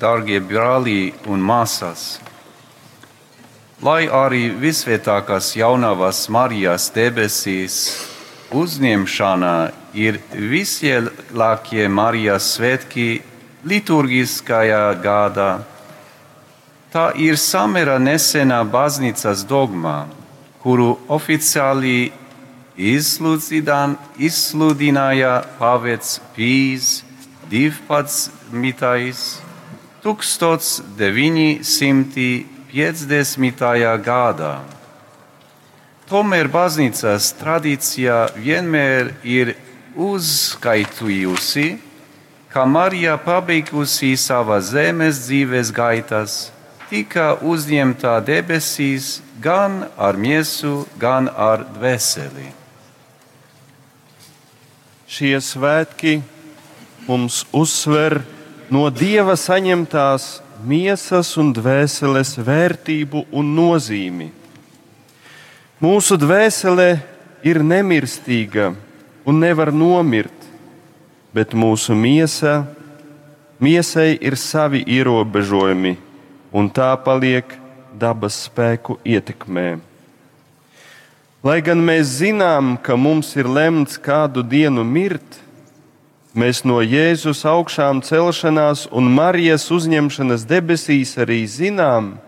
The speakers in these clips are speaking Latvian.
dārgie brālī un māsas! Lai arī visvietākās jaunavas Marijas debesīs uzņemšana ir vislielākie Marijas svētki liturgiskajā gadā, tā ir samērā nesenā baznīcas dogma, kuru oficiāli izsludināja Pāvets Pīs 12. 1950. gadā. Tomēr baznīcas tradīcija vienmēr ir uzskaitījusi, ka Marija pabeigusi savas zemes dzīves gaitas, tika uzņemta debesīs gan ar miesu, gan ar dvēseli. Šie svētki mums uzsver, no dieva saņemtās miesas un dvēseles vērtību un nozīmi. Mūsu dvēsele ir nemirstīga un nevar nomirt, bet mūsu miesa, miesai ir savi ierobežojumi, un tā paliek dabas spēku ietekmē. Lai gan mēs zinām, ka mums ir lemts kādu dienu mirt, Mēs no Jēzus augšām celšanās un Marijas uzņemšanas debesīs arī zinām,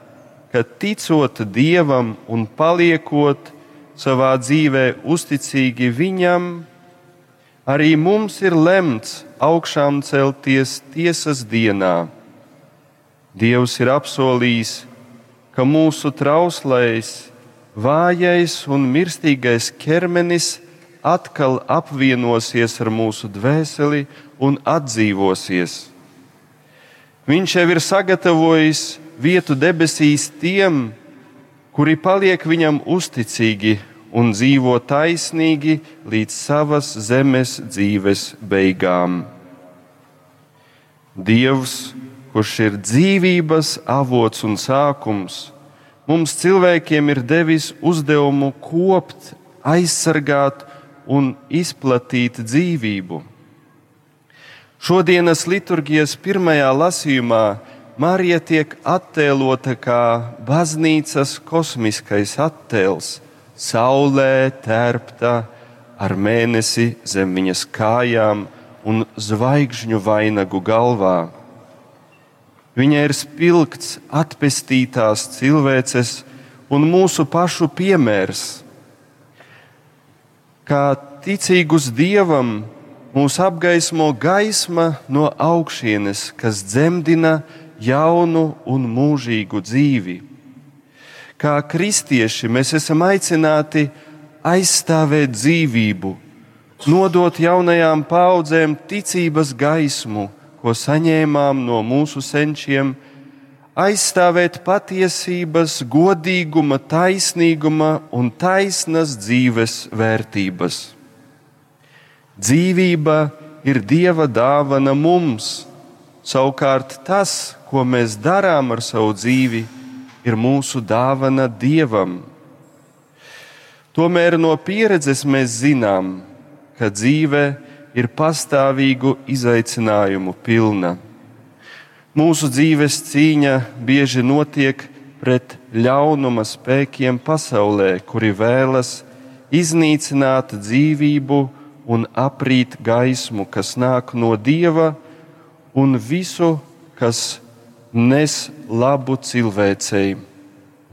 ka ticot Dievam un paliekot savā dzīvē uzticīgi Viņam, arī mums ir lemts augšām celties tiesas dienā. Dievs ir apsolījis, ka mūsu trauslais, vājais un mirstīgais ķermenis atkal apvienosies ar mūsu dvēseli un atdzīvosies. Viņš jau ir sagatavojis vietu debesīs tiem, kuri paliek viņam uzticīgi un dzīvo taisnīgi līdz savas zemes dzīves beigām. Dievs, kurš ir dzīvības avots un sākums, mums cilvēkiem ir devis uzdevumu kopt, aizsargāt un izplatīt dzīvību. Šodienas liturgijas pirmajā lasījumā Marija tiek attēlota kā baznīcas kosmiskais attēls, saulē tērpta ar mēnesi zem viņas kājām un zvaigžņu vainagu galvā. Viņa ir spilgts, atpestītās cilvēces un mūsu pašu piemērs kā ticīgus dievam, mūs apgaismo gaisma no augšienes, kas dzemdina jaunu un mūžīgu dzīvi. Kā kristieši mēs esam aicināti aizstāvēt dzīvību, nodot jaunajām paudzēm ticības gaismu, ko saņēmām no mūsu senčiem aizstāvēt patiesības, godīguma, taisnīguma un taisnas dzīves vērtības. Dzīvība ir Dieva dāvana mums, savukārt tas, ko mēs darām ar savu dzīvi, ir mūsu dāvana Dievam. Tomēr no pieredzes mēs zinām, ka dzīve ir pastāvīgu izaicinājumu pilna. Mūsu dzīves cīņa bieži notiek pret ļaunuma spēkiem pasaulē, kuri vēlas iznīcināt dzīvību un aprīt gaismu, kas nāk no dieva, un visu, kas nes labu cilvēcei.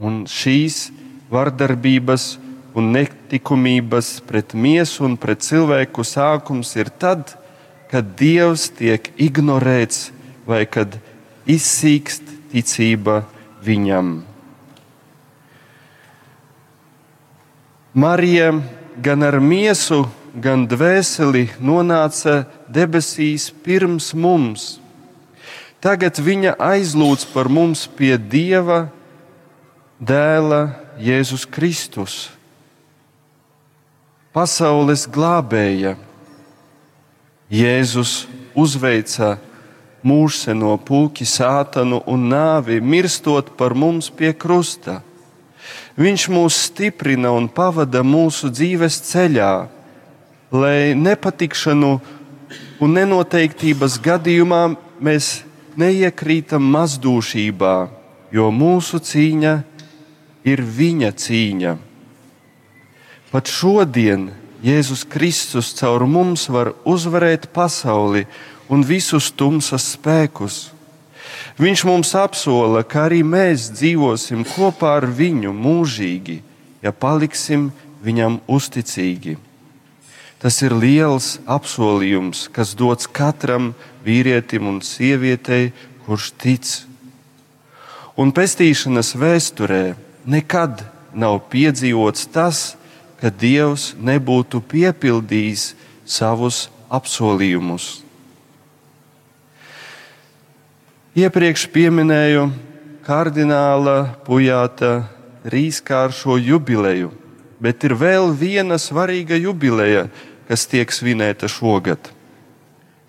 Un šīs vardarbības un netikumības pret miesu un pret cilvēku sākums ir tad, kad Dievs tiek ignorēts vai kad izsīkst ticība viņam. Marija gan ar miesu, gan dvēseli nonāca debesīs pirms mums. Tagad viņa aizlūdz par mums pie Dieva dēla Jēzus Kristus, pasaules glābēja. Jēzus uzveica mūžseno puķi, sātanu un nāvi, mirstot par mums pie krusta. Viņš mūs stiprina un pavada mūsu dzīves ceļā, lai nepatikšanu un nenoteiktības gadījumā mēs neiekrītam mazdūšībā, jo mūsu cīņa ir viņa cīņa. Pat šodien Jēzus Kristus caur mums var uzvarēt pasauli un visus tumsas spēkus. Viņš mums apsola, ka arī mēs dzīvosim kopā ar viņu mūžīgi, ja paliksim viņam uzticīgi. Tas ir liels apsolījums, kas dots katram vīrietim un sievietei, kurš tic. Un pestīšanas vēsturē nekad nav piedzīvots tas, ka Dievs nebūtu piepildījis savus apsolījumus. Iepriekš minēju kardināla Pujāta trīskāršo jubileju, bet ir vēl viena svarīga jubileja, kas tiek svinēta šogad.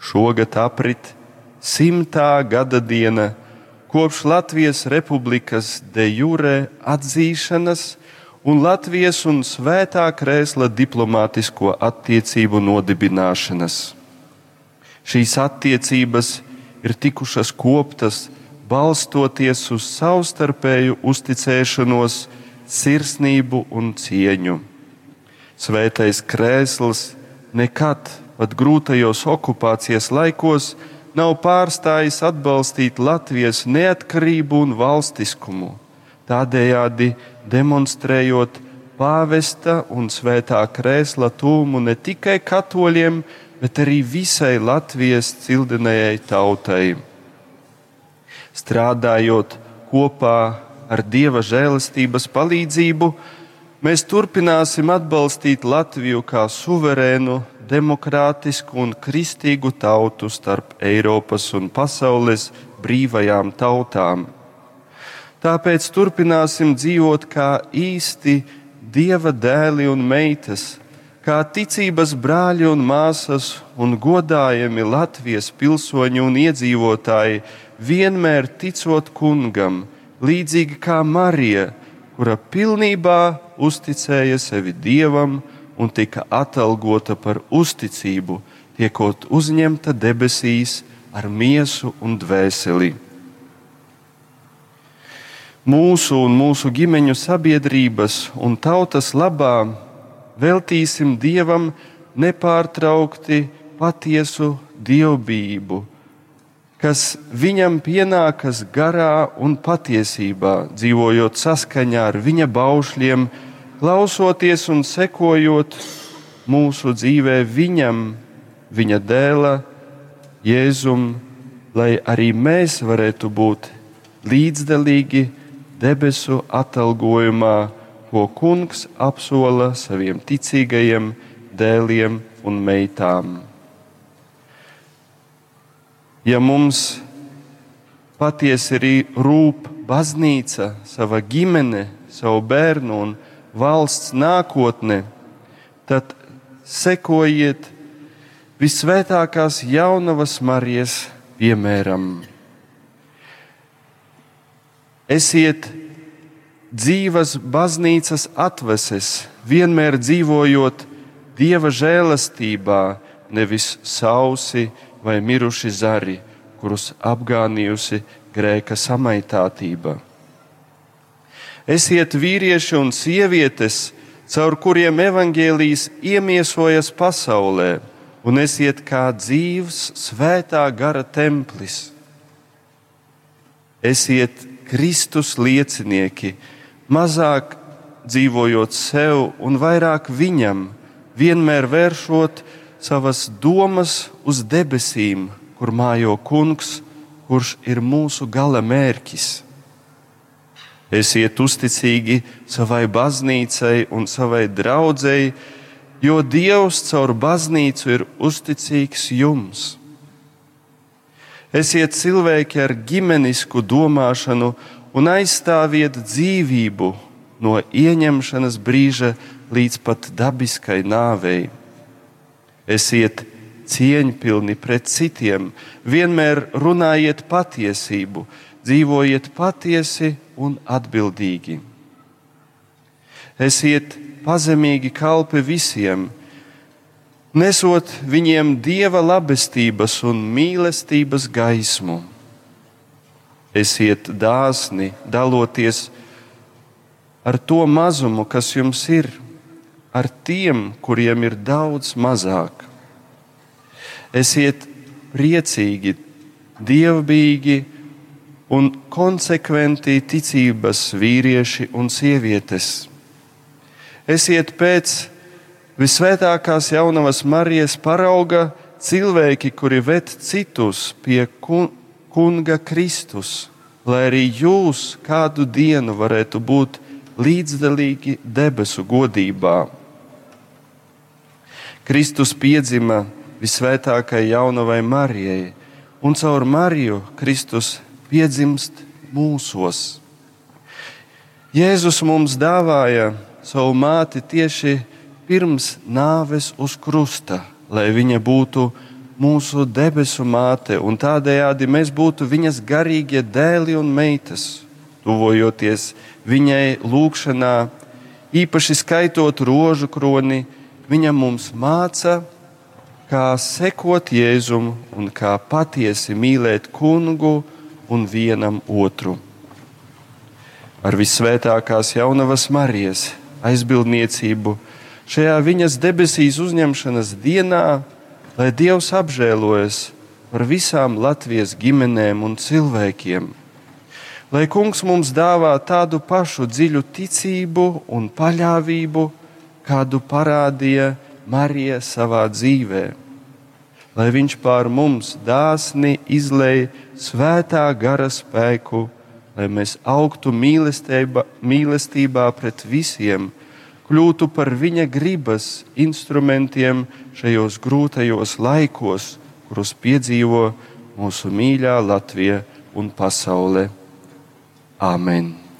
Šogad aprit simtā gada diena kopš Latvijas Republikas de jure atzīšanas un Latvijas un Svētā krēsla diplomātisko attiecību nodibināšanas. Šīs attiecības ir tikušas koptas balstoties uz savstarpēju uzticēšanos, sirsnību un cieņu. Svētais krēsls nekad, pat grūtajos okupācijas laikos, nav pārstājis atbalstīt Latvijas neatkarību un valstiskumu, tādējādi demonstrējot pāvesta un svētā krēsla tūmu ne tikai katoļiem, bet arī visai Latvijas cildenējai tautai. Strādājot kopā ar Dieva žēlastības palīdzību, mēs turpināsim atbalstīt Latviju kā suverēnu, demokrātisku un kristīgu tautu starp Eiropas un pasaules brīvajām tautām. Tāpēc turpināsim dzīvot kā īsti Dieva dēli un meitas, kā ticības brāļi un māsas un godājami Latvijas pilsoņi un iedzīvotāji, vienmēr ticot kungam, līdzīgi kā Marija, kura pilnībā uzticēja sevi dievam un tika atalgota par uzticību, tiekot uzņemta debesīs ar miesu un dvēseli. Mūsu un mūsu ģimeņu sabiedrības un tautas labā veltīsim Dievam nepārtraukti patiesu dievbijību, kas viņam pienākas garā un patiesībā, dzīvojot saskaņā ar viņa baušļiem, klausoties un sekojot mūsu dzīvē viņam, viņa dēla, Jēzum, lai arī mēs varētu būt līdzdalīgi debesu atalgojumā ko kungs apsola saviem ticīgajiem dēliem un meitām. Ja mums patiesi arī rūp baznīca, sava ģimene, savu bērnu un valsts nākotne, tad sekojiet visvētākās jaunavas Marijas piemēram. Esiet dzīvas baznīcas atveses, vienmēr dzīvojot dieva žēlastībā, nevis sausi vai miruši zari, kurus apgānījusi grēka samaitātība. Esiet vīrieši un sievietes, caur kuriem evaņģēlijas iemiesojas pasaulē, un esiet kā dzīves, svētā gara templis. Esiet Kristus liecinieki, mazāk dzīvojot sev un vairāk viņam, vienmēr vēršot savas domas uz debesīm, kur mājo kungs, kurš ir mūsu gala mērķis. Esiet uzticīgi savai baznīcai un savai draudzēji, jo Dievs caur baznīcu ir uzticīgs jums. Esiet cilvēki ar ģimenisku domāšanu un aizstāviet dzīvību no ieņemšanas brīža līdz pat dabiskai nāvei. Esiet cieņpilni pret citiem, vienmēr runājiet patiesību, dzīvojiet patiesi un atbildīgi. Esiet pazemīgi kalpi visiem, nesot viņiem dieva labestības un mīlestības gaismu Esiet dāsni, daloties ar to mazumu, kas jums ir, ar tiem, kuriem ir daudz mazāk. Esiet priecīgi, dievbijīgi un konsekventi ticības vīrieši un sievietes. Esiet pēc visvētākās jaunavas Marijas parauga cilvēki, kuri ved citus pie kunga Kristus, lai arī jūs kādu dienu varētu būt līdzdalīgi debesu godībā. Kristus piedzima visvētākajai jaunavai Marijai, un caur Mariju Kristus piedzimst mūsos. Jēzus mums dāvāja savu māti tieši pirms nāves uz krusta, lai viņa būtu mūsu debesu māte, un tādējādi mēs būtu viņas garīgie dēli un meitas, tuvojoties viņai lūgšanā, īpaši skaitot rožu kroni, viņa mums māca, kā sekot Jēzum un kā patiesi mīlēt kungu un vienam otru. Ar visvētākās jaunavas Marijas aizbildniecību šajā viņas debesīs uzņemšanas dienā, lai Dievs apžēlojas par visām Latvijas ģimenēm un cilvēkiem. Lai Kungs mums dāvā tādu pašu dziļu ticību un paļāvību, kādu parādīja Marija savā dzīvē. Lai Viņš pār mums dāsni izlēj svētā gara spēku, lai mēs augtu mīlestībā, mīlestībā pret visiem, kļūtu par viņa gribas instrumentiem šajos grūtajos laikos, kurus piedzīvo mūsu mīļā Latvija un pasaule. Amen.